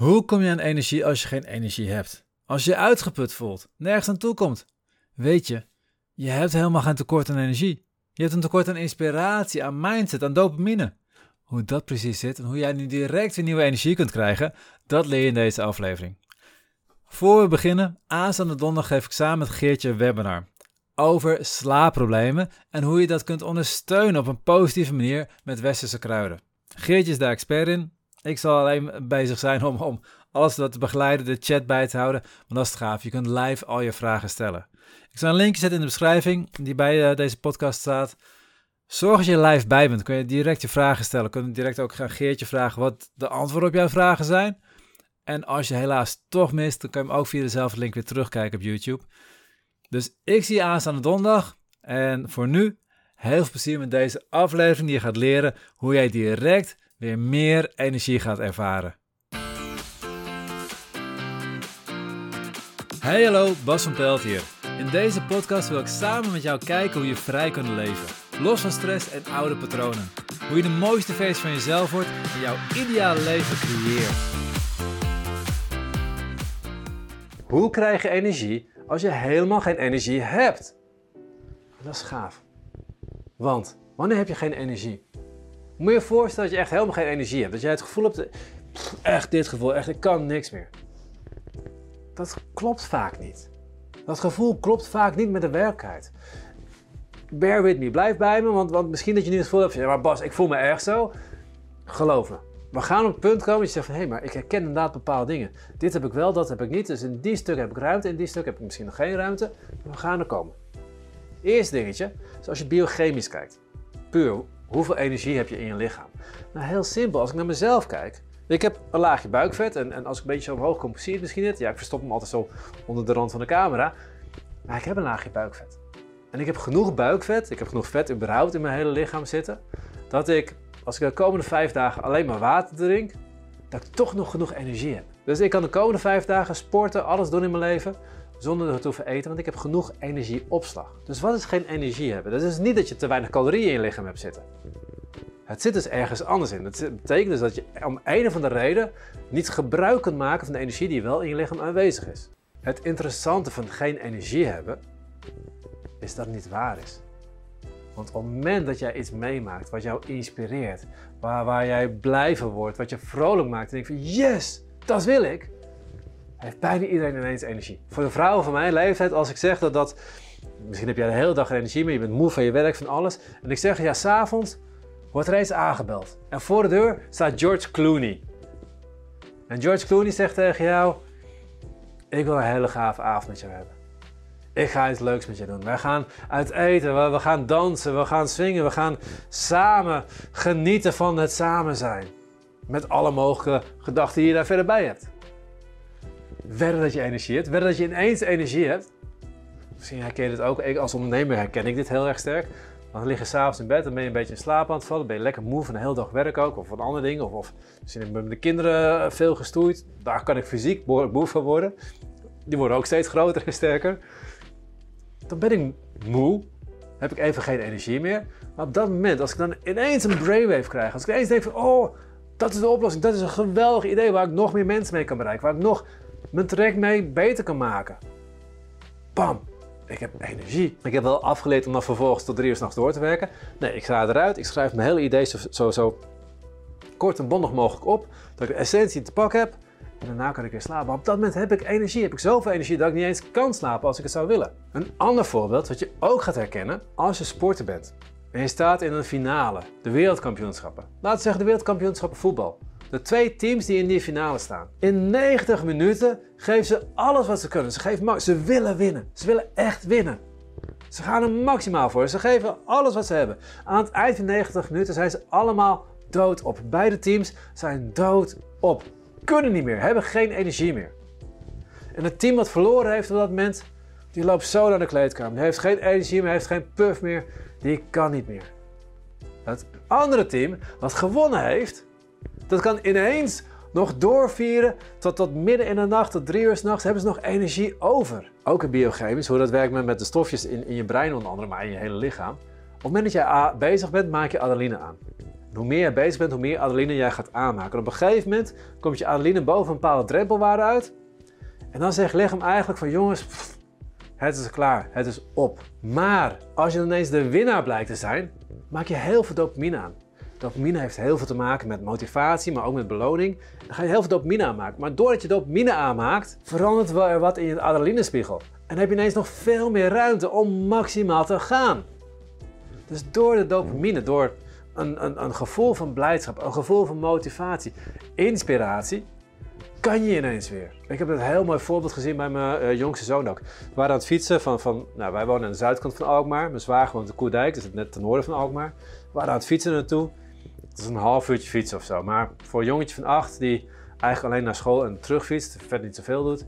Hoe kom je aan energie als je geen energie hebt? Als je uitgeput voelt, nergens aan toe komt? Weet je, je hebt helemaal geen tekort aan energie. Je hebt een tekort aan inspiratie, aan mindset, aan dopamine. Hoe dat precies zit en hoe jij nu direct weer nieuwe energie kunt krijgen, dat leer je in deze aflevering. Voor we beginnen, aanstaande donderdag geef ik samen met Geertje een webinar over slaapproblemen en hoe je dat kunt ondersteunen op een positieve manier met westerse kruiden. Geertje is daar expert in. Ik zal alleen bezig zijn om, om alles wat te begeleiden, de chat bij te houden, want dat is gaaf. Je kunt live al je vragen stellen. Ik zal een linkje zetten in de beschrijving die bij uh, deze podcast staat. Zorg dat je live bij bent. Kun je direct je vragen stellen. Kun je direct ook gaan Geertje vragen wat de antwoorden op jouw vragen zijn. En als je helaas toch mist, dan kun je hem ook via dezelfde link weer terugkijken op YouTube. Dus ik zie je aanstaande donderdag. En voor nu, heel veel plezier met deze aflevering die je gaat leren hoe jij direct weer meer energie gaat ervaren. Hey hallo, Bas van Pelt hier. In deze podcast wil ik samen met jou kijken hoe je vrij kunt leven. Los van stress en oude patronen. Hoe je de mooiste versie van jezelf wordt en jouw ideale leven creëert. Hoe krijg je energie als je helemaal geen energie hebt? Dat is gaaf. Want wanneer heb je geen energie? Moet je je voorstellen dat je echt helemaal geen energie hebt. Dat jij het gevoel hebt, echt dit gevoel, echt ik kan niks meer. Dat klopt vaak niet. Dat gevoel klopt vaak niet met de werkelijkheid. Bear with me, blijf bij me, want, want misschien dat je nu het gevoel hebt, ja, maar Bas, ik voel me erg zo. Geloof me. We gaan op het punt komen dat je zegt van, hé, hey, maar ik herken inderdaad bepaalde dingen. Dit heb ik wel, dat heb ik niet. Dus in die stuk heb ik ruimte, in die stuk heb ik misschien nog geen ruimte. We gaan er komen. Eerste dingetje, is als je biochemisch kijkt. Puur, hoeveel energie heb je in je lichaam? Nou, heel simpel. Als ik naar mezelf kijk, ik heb een laagje buikvet en, en als ik een beetje zo omhoog kom, zie het misschien niet. Ja, ik verstop hem altijd zo onder de rand van de camera. Maar ik heb een laagje buikvet. En ik heb genoeg buikvet, ik heb genoeg vet überhaupt in mijn hele lichaam zitten, dat ik, als ik de komende vijf dagen alleen maar water drink, dat ik toch nog genoeg energie heb. Dus ik kan de komende vijf dagen sporten, alles doen in mijn leven, zonder te hoeven eten, want ik heb genoeg energieopslag. Dus wat is geen energie hebben? Dat is niet dat je te weinig calorieën in je lichaam hebt zitten. Het zit dus ergens anders in. Dat betekent dus dat je om een of andere reden niet gebruik kunt maken van de energie die wel in je lichaam aanwezig is. Het interessante van geen energie hebben, is dat het niet waar is. Want op het moment dat jij iets meemaakt wat jou inspireert, waar, waar jij blij van wordt, wat je vrolijk maakt en denkt van yes, dat wil ik, heeft bijna iedereen ineens energie. Voor de vrouwen van mijn leeftijd, als ik zeg dat dat, misschien heb jij de hele dag energie, maar je bent moe van je werk, van alles, en ik zeg ja, s'avonds wordt er eens aangebeld. En voor de deur staat George Clooney. En George Clooney zegt tegen jou: Ik wil een hele gave avond met jou hebben. Ik ga iets leuks met je doen. Wij gaan uit eten, we, gaan dansen, we gaan swingen, we gaan samen genieten van het samen zijn. Met alle mogelijke gedachten die je daar verder bij hebt. Verder dat je energie hebt, verder dat je ineens energie hebt. Misschien herken je dit ook. Ik als ondernemer herken ik dit heel erg sterk. Dan lig je s'avonds in bed, dan ben je een beetje in slaap aan het vallen. Ben je lekker moe van een hele dag werk ook, of van andere dingen. Of, of misschien heb ik met de kinderen veel gestoeid. Daar kan ik fysiek moe van worden. Die worden ook steeds groter en sterker. Dan ben ik moe, heb ik even geen energie meer. Maar op dat moment, als ik dan ineens een brainwave krijg, als ik ineens denk van, oh, dat is de oplossing, dat is een geweldig idee waar ik nog meer mensen mee kan bereiken, waar ik nog mijn traject mee beter kan maken. Bam, ik heb energie. Ik heb wel afgeleerd om dan vervolgens tot drie uur s'nachts door te werken. Nee, ik ga eruit. Ik schrijf mijn hele idee zo kort en bondig mogelijk op. Dat ik de essentie te pak heb. En daarna kan ik weer slapen. Maar op dat moment heb ik energie. Heb ik zoveel energie dat ik niet eens kan slapen als ik het zou willen. Een ander voorbeeld wat je ook gaat herkennen als je sporter bent. En je staat in een finale, de wereldkampioenschappen. Laten we zeggen de wereldkampioenschappen voetbal. De twee teams die in die finale staan. In 90 minuten geven ze alles wat ze kunnen. Ze, geven, ze willen winnen. Ze willen echt winnen. Ze gaan er maximaal voor. Ze geven alles wat ze hebben. Aan het eind van 90 minuten zijn ze allemaal dood op. Beide teams zijn dood op. Kunnen niet meer, hebben geen energie meer. En het team wat verloren heeft op dat moment, die loopt zo naar de kleedkamer. Die heeft geen energie meer, heeft geen puff meer. Die kan niet meer. Het andere team wat gewonnen heeft, dat kan ineens nog doorvieren tot, tot midden in de nacht, tot drie uur s'nachts, hebben ze nog energie over. Ook in biochemisch, hoe dat werkt met, de stofjes in, in je brein onder andere, maar in je hele lichaam. Op het moment dat jij bezig bent, maak je adrenaline aan. hoe meer je bezig bent, hoe meer adrenaline jij gaat aanmaken. En op een gegeven moment komt je adrenaline boven een bepaalde drempelwaarde uit. En dan zegt lichaam eigenlijk van jongens, het is klaar, het is op. Maar als je ineens de winnaar blijkt te zijn, maak je heel veel dopamine aan. Dopamine heeft heel veel te maken met motivatie, maar ook met beloning. Dan ga je heel veel dopamine aanmaken. Maar doordat je dopamine aanmaakt, verandert er wat in je adrenalinespiegel. En heb je ineens nog veel meer ruimte om maximaal te gaan. Dus door de dopamine, door een, een, een gevoel van blijdschap, een gevoel van motivatie, inspiratie, kan je ineens weer. Ik heb een heel mooi voorbeeld gezien bij mijn uh, jongste zoon ook. We waren aan het fietsen van, van nou, wij wonen aan de zuidkant van Alkmaar. Mijn zwager woont in Koerdijk, dus net ten noorden van Alkmaar. We waren aan het fietsen naartoe. Het is een half uurtje fietsen of zo. Maar voor een jongetje van acht die eigenlijk alleen naar school en terugfietst, verder niet zoveel doet,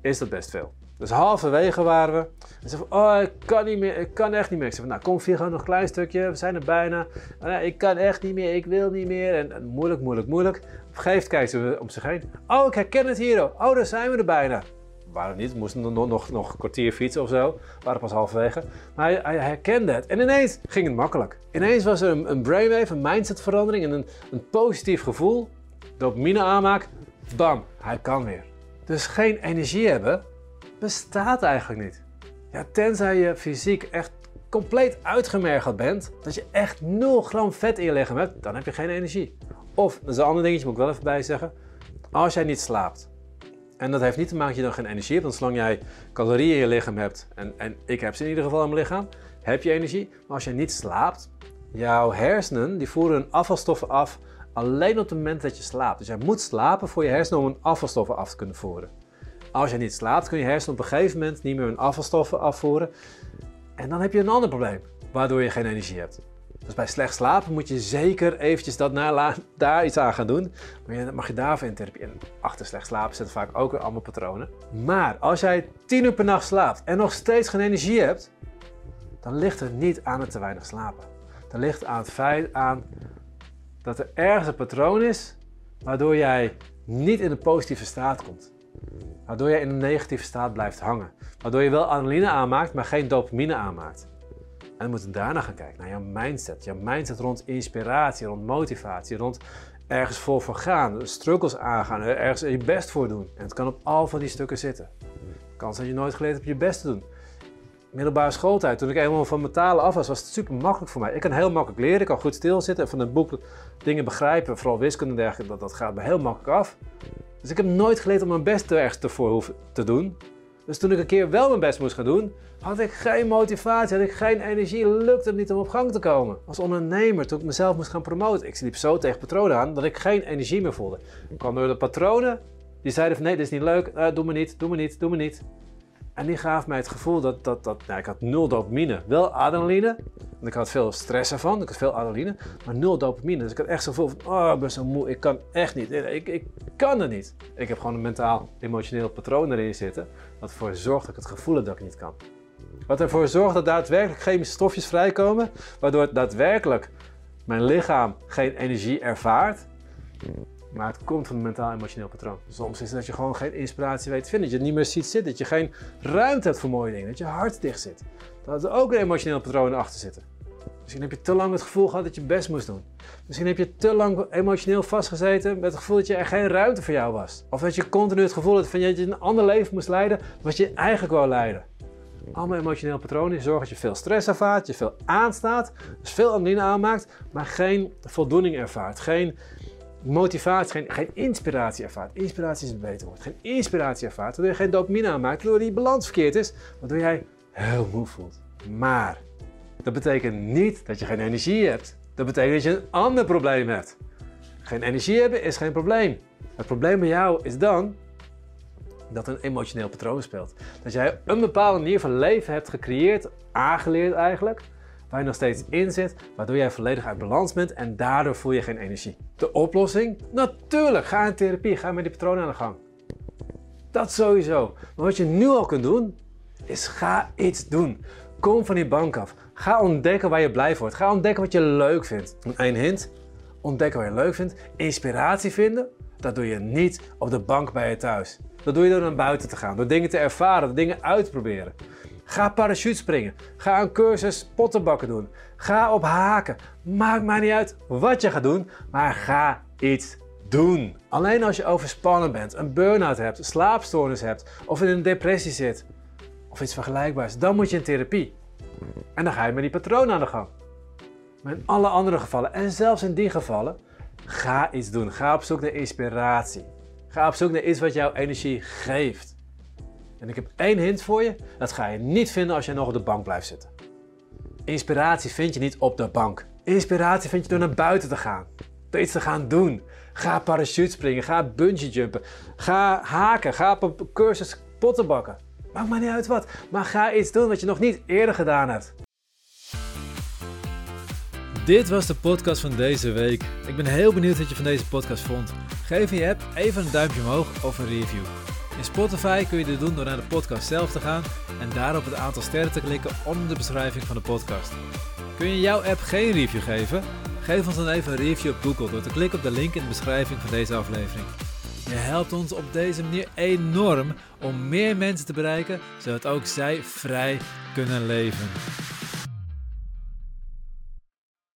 is dat best veel. Dus halverwege waren we. En ze van, oh, ik kan niet meer, ik kan echt niet meer. Ik zei van, nou kom Vigo, nog een klein stukje, we zijn er bijna. Oh, ik kan echt niet meer, ik wil niet meer. En, en moeilijk, moeilijk, moeilijk. Op een gegeven moment kijkt ze om zich heen. Oh, ik herken het hier. Oh, daar zijn we er bijna. Waren niet, moesten nog, nog, nog een kwartier fietsen of zo. Waren pas halverwege. Maar hij, hij, herkende het. En ineens ging het makkelijk. Ineens was er een, een brainwave, een mindsetverandering en een, een positief gevoel. Dopamine aanmaak. Bam, hij kan weer. Dus geen energie hebben, bestaat eigenlijk niet. Ja, tenzij je fysiek echt compleet uitgemergeld bent, dat je echt 0 gram vet in je lichaam hebt, dan heb je geen energie. Of, dat is een ander dingetje, moet ik wel even bij zeggen, als jij niet slaapt. En dat heeft niet te maken dat je dan geen energie hebt, want zolang jij calorieën in je lichaam hebt, en, en ik heb ze in ieder geval in mijn lichaam, heb je energie. Maar als je niet slaapt, jouw hersenen die voeren afvalstoffen af alleen op het moment dat je slaapt. Dus jij moet slapen voor je hersenen om een afvalstoffen af te kunnen voeren. Als je niet slaapt, kun je hersenen op een gegeven moment niet meer hun afvalstoffen afvoeren. En dan heb je een ander probleem, waardoor je geen energie hebt. Dus bij slecht slapen moet je zeker eventjes dat daar iets aan gaan doen. Maar je, mag je daarvoor in therapie. En achter slecht slapen zitten vaak ook weer allemaal patronen. Maar als jij 10 uur per nacht slaapt en nog steeds geen energie hebt, dan ligt het niet aan het te weinig slapen. Dan ligt het aan het feit aan dat er ergens een patroon is waardoor jij niet in de positieve staat komt. Waardoor je in een negatieve staat blijft hangen. Waardoor je wel adrenaline aanmaakt, maar geen dopamine aanmaakt. En we moeten daarna gaan kijken, naar jouw mindset. Jouw mindset rond inspiratie, rond motivatie, rond ergens vol voor gaan, struggles aangaan, ergens je best voor doen. En het kan op al van die stukken zitten. De kans dat je nooit geleerd hebt je best te doen. Middelbare schooltijd, toen ik helemaal van mijn af was, was het super makkelijk voor mij. Ik kan heel makkelijk leren, ik kan goed stilzitten en van een boek dingen begrijpen, vooral wiskunde en dergelijke, dat, dat gaat me heel makkelijk af. Dus ik heb nooit geleerd om mijn best ergens ervoor hoeven te doen. Dus toen ik een keer wel mijn best moest gaan doen, had ik geen motivatie, had ik geen energie, lukte het niet om op gang te komen. Als ondernemer, toen ik mezelf moest gaan promoten, ik liep zo tegen patronen aan dat ik geen energie meer voelde. Ik kwam door de patronen, die zeiden van nee, dit is niet leuk, uh, doe me niet, doe me niet, doe me niet. En die gaf mij het gevoel dat, dat, dat nou, ik had nul dopamine, wel adrenaline. En ik had veel stress ervan, ik had veel adrenaline, maar nul dopamine. Dus ik had echt zo van, oh, ik ben zo moe, ik kan echt niet. Ik, ik kan het niet. Ik heb gewoon een mentaal, emotioneel patroon erin zitten, wat ervoor zorgt dat ik het gevoel heb dat ik niet kan. Wat ervoor zorgt dat daadwerkelijk chemische stofjes vrijkomen, waardoor daadwerkelijk mijn lichaam geen energie ervaart. Maar het komt van een mentaal-emotioneel patroon. Soms is het dat je gewoon geen inspiratie weet te vinden. Dat je het niet meer ziet zitten. Dat je geen ruimte hebt voor mooie dingen. Dat je hart dicht zit. Dat er ook een emotioneel patroon achter zitten. Misschien heb je te lang het gevoel gehad dat je best moest doen. Misschien heb je te lang emotioneel vastgezeten met het gevoel dat je er geen ruimte voor jou was. Of dat je continu het gevoel had van dat je een ander leven moest leiden wat je eigenlijk wou leiden. Allemaal emotioneel patronen zorgen dat je veel stress ervaart, je veel aanstaat, dus veel adrenaline aanmaakt, maar geen voldoening ervaart. Geen motivatie, geen, inspiratie ervaart. Inspiratie is een beter woord. Geen inspiratie ervaart, waardoor je geen dopamine aanmaakt, waardoor die balans verkeerd is, waardoor jij heel moe voelt. Maar dat betekent niet dat je geen energie hebt. Dat betekent dat je een ander probleem hebt. Geen energie hebben is geen probleem. Het probleem bij jou is dan dat een emotioneel patroon speelt. Dat jij een bepaalde manier van leven hebt gecreëerd, aangeleerd eigenlijk, waar je nog steeds in zit, waardoor jij volledig uit balans bent en daardoor voel je geen energie. De oplossing? Natuurlijk, ga in therapie, ga met die patronen aan de gang. Dat sowieso. Maar wat je nu al kunt doen, is ga iets doen. Kom van die bank af. Ga ontdekken waar je blij wordt. Ga ontdekken wat je leuk vindt. Een hint, ontdekken wat je leuk vindt. Inspiratie vinden, dat doe je niet op de bank bij je thuis. Dat doe je door naar buiten te gaan, door dingen te ervaren, door dingen uit te proberen. Ga parachute springen. Ga een cursus pottenbakken doen. Ga op haken. Maakt mij niet uit wat je gaat doen, maar ga iets doen. Alleen als je overspannen bent, een burn-out hebt, slaapstoornis hebt of in een depressie zit of iets vergelijkbaars, dan moet je in therapie. En dan ga je met die patroon aan de gang. Maar in alle andere gevallen, en zelfs in die gevallen, ga iets doen. Ga op zoek naar inspiratie. Ga op zoek naar iets wat jouw energie geeft. En ik heb één hint voor je: dat ga je niet vinden als je nog op de bank blijft zitten. Inspiratie vind je niet op de bank. Inspiratie vind je door naar buiten te gaan, door iets te gaan doen. Ga parachute springen, ga bungee jumpen, ga haken, ga op een cursus potten bakken. Maakt maar niet uit wat, maar ga iets doen wat je nog niet eerder gedaan hebt. Dit was de podcast van deze week. Ik ben heel benieuwd wat je van deze podcast vond. Geef je app even een duimpje omhoog of een review. In Spotify kun je dit doen door naar de podcast zelf te gaan en daarop het aantal sterren te klikken onder de beschrijving van de podcast. Kun je jouw app geen review geven? Geef ons dan even een review op Google door te klikken op de link in de beschrijving van deze aflevering. Je helpt ons op deze manier enorm om meer mensen te bereiken, zodat ook zij vrij kunnen leven.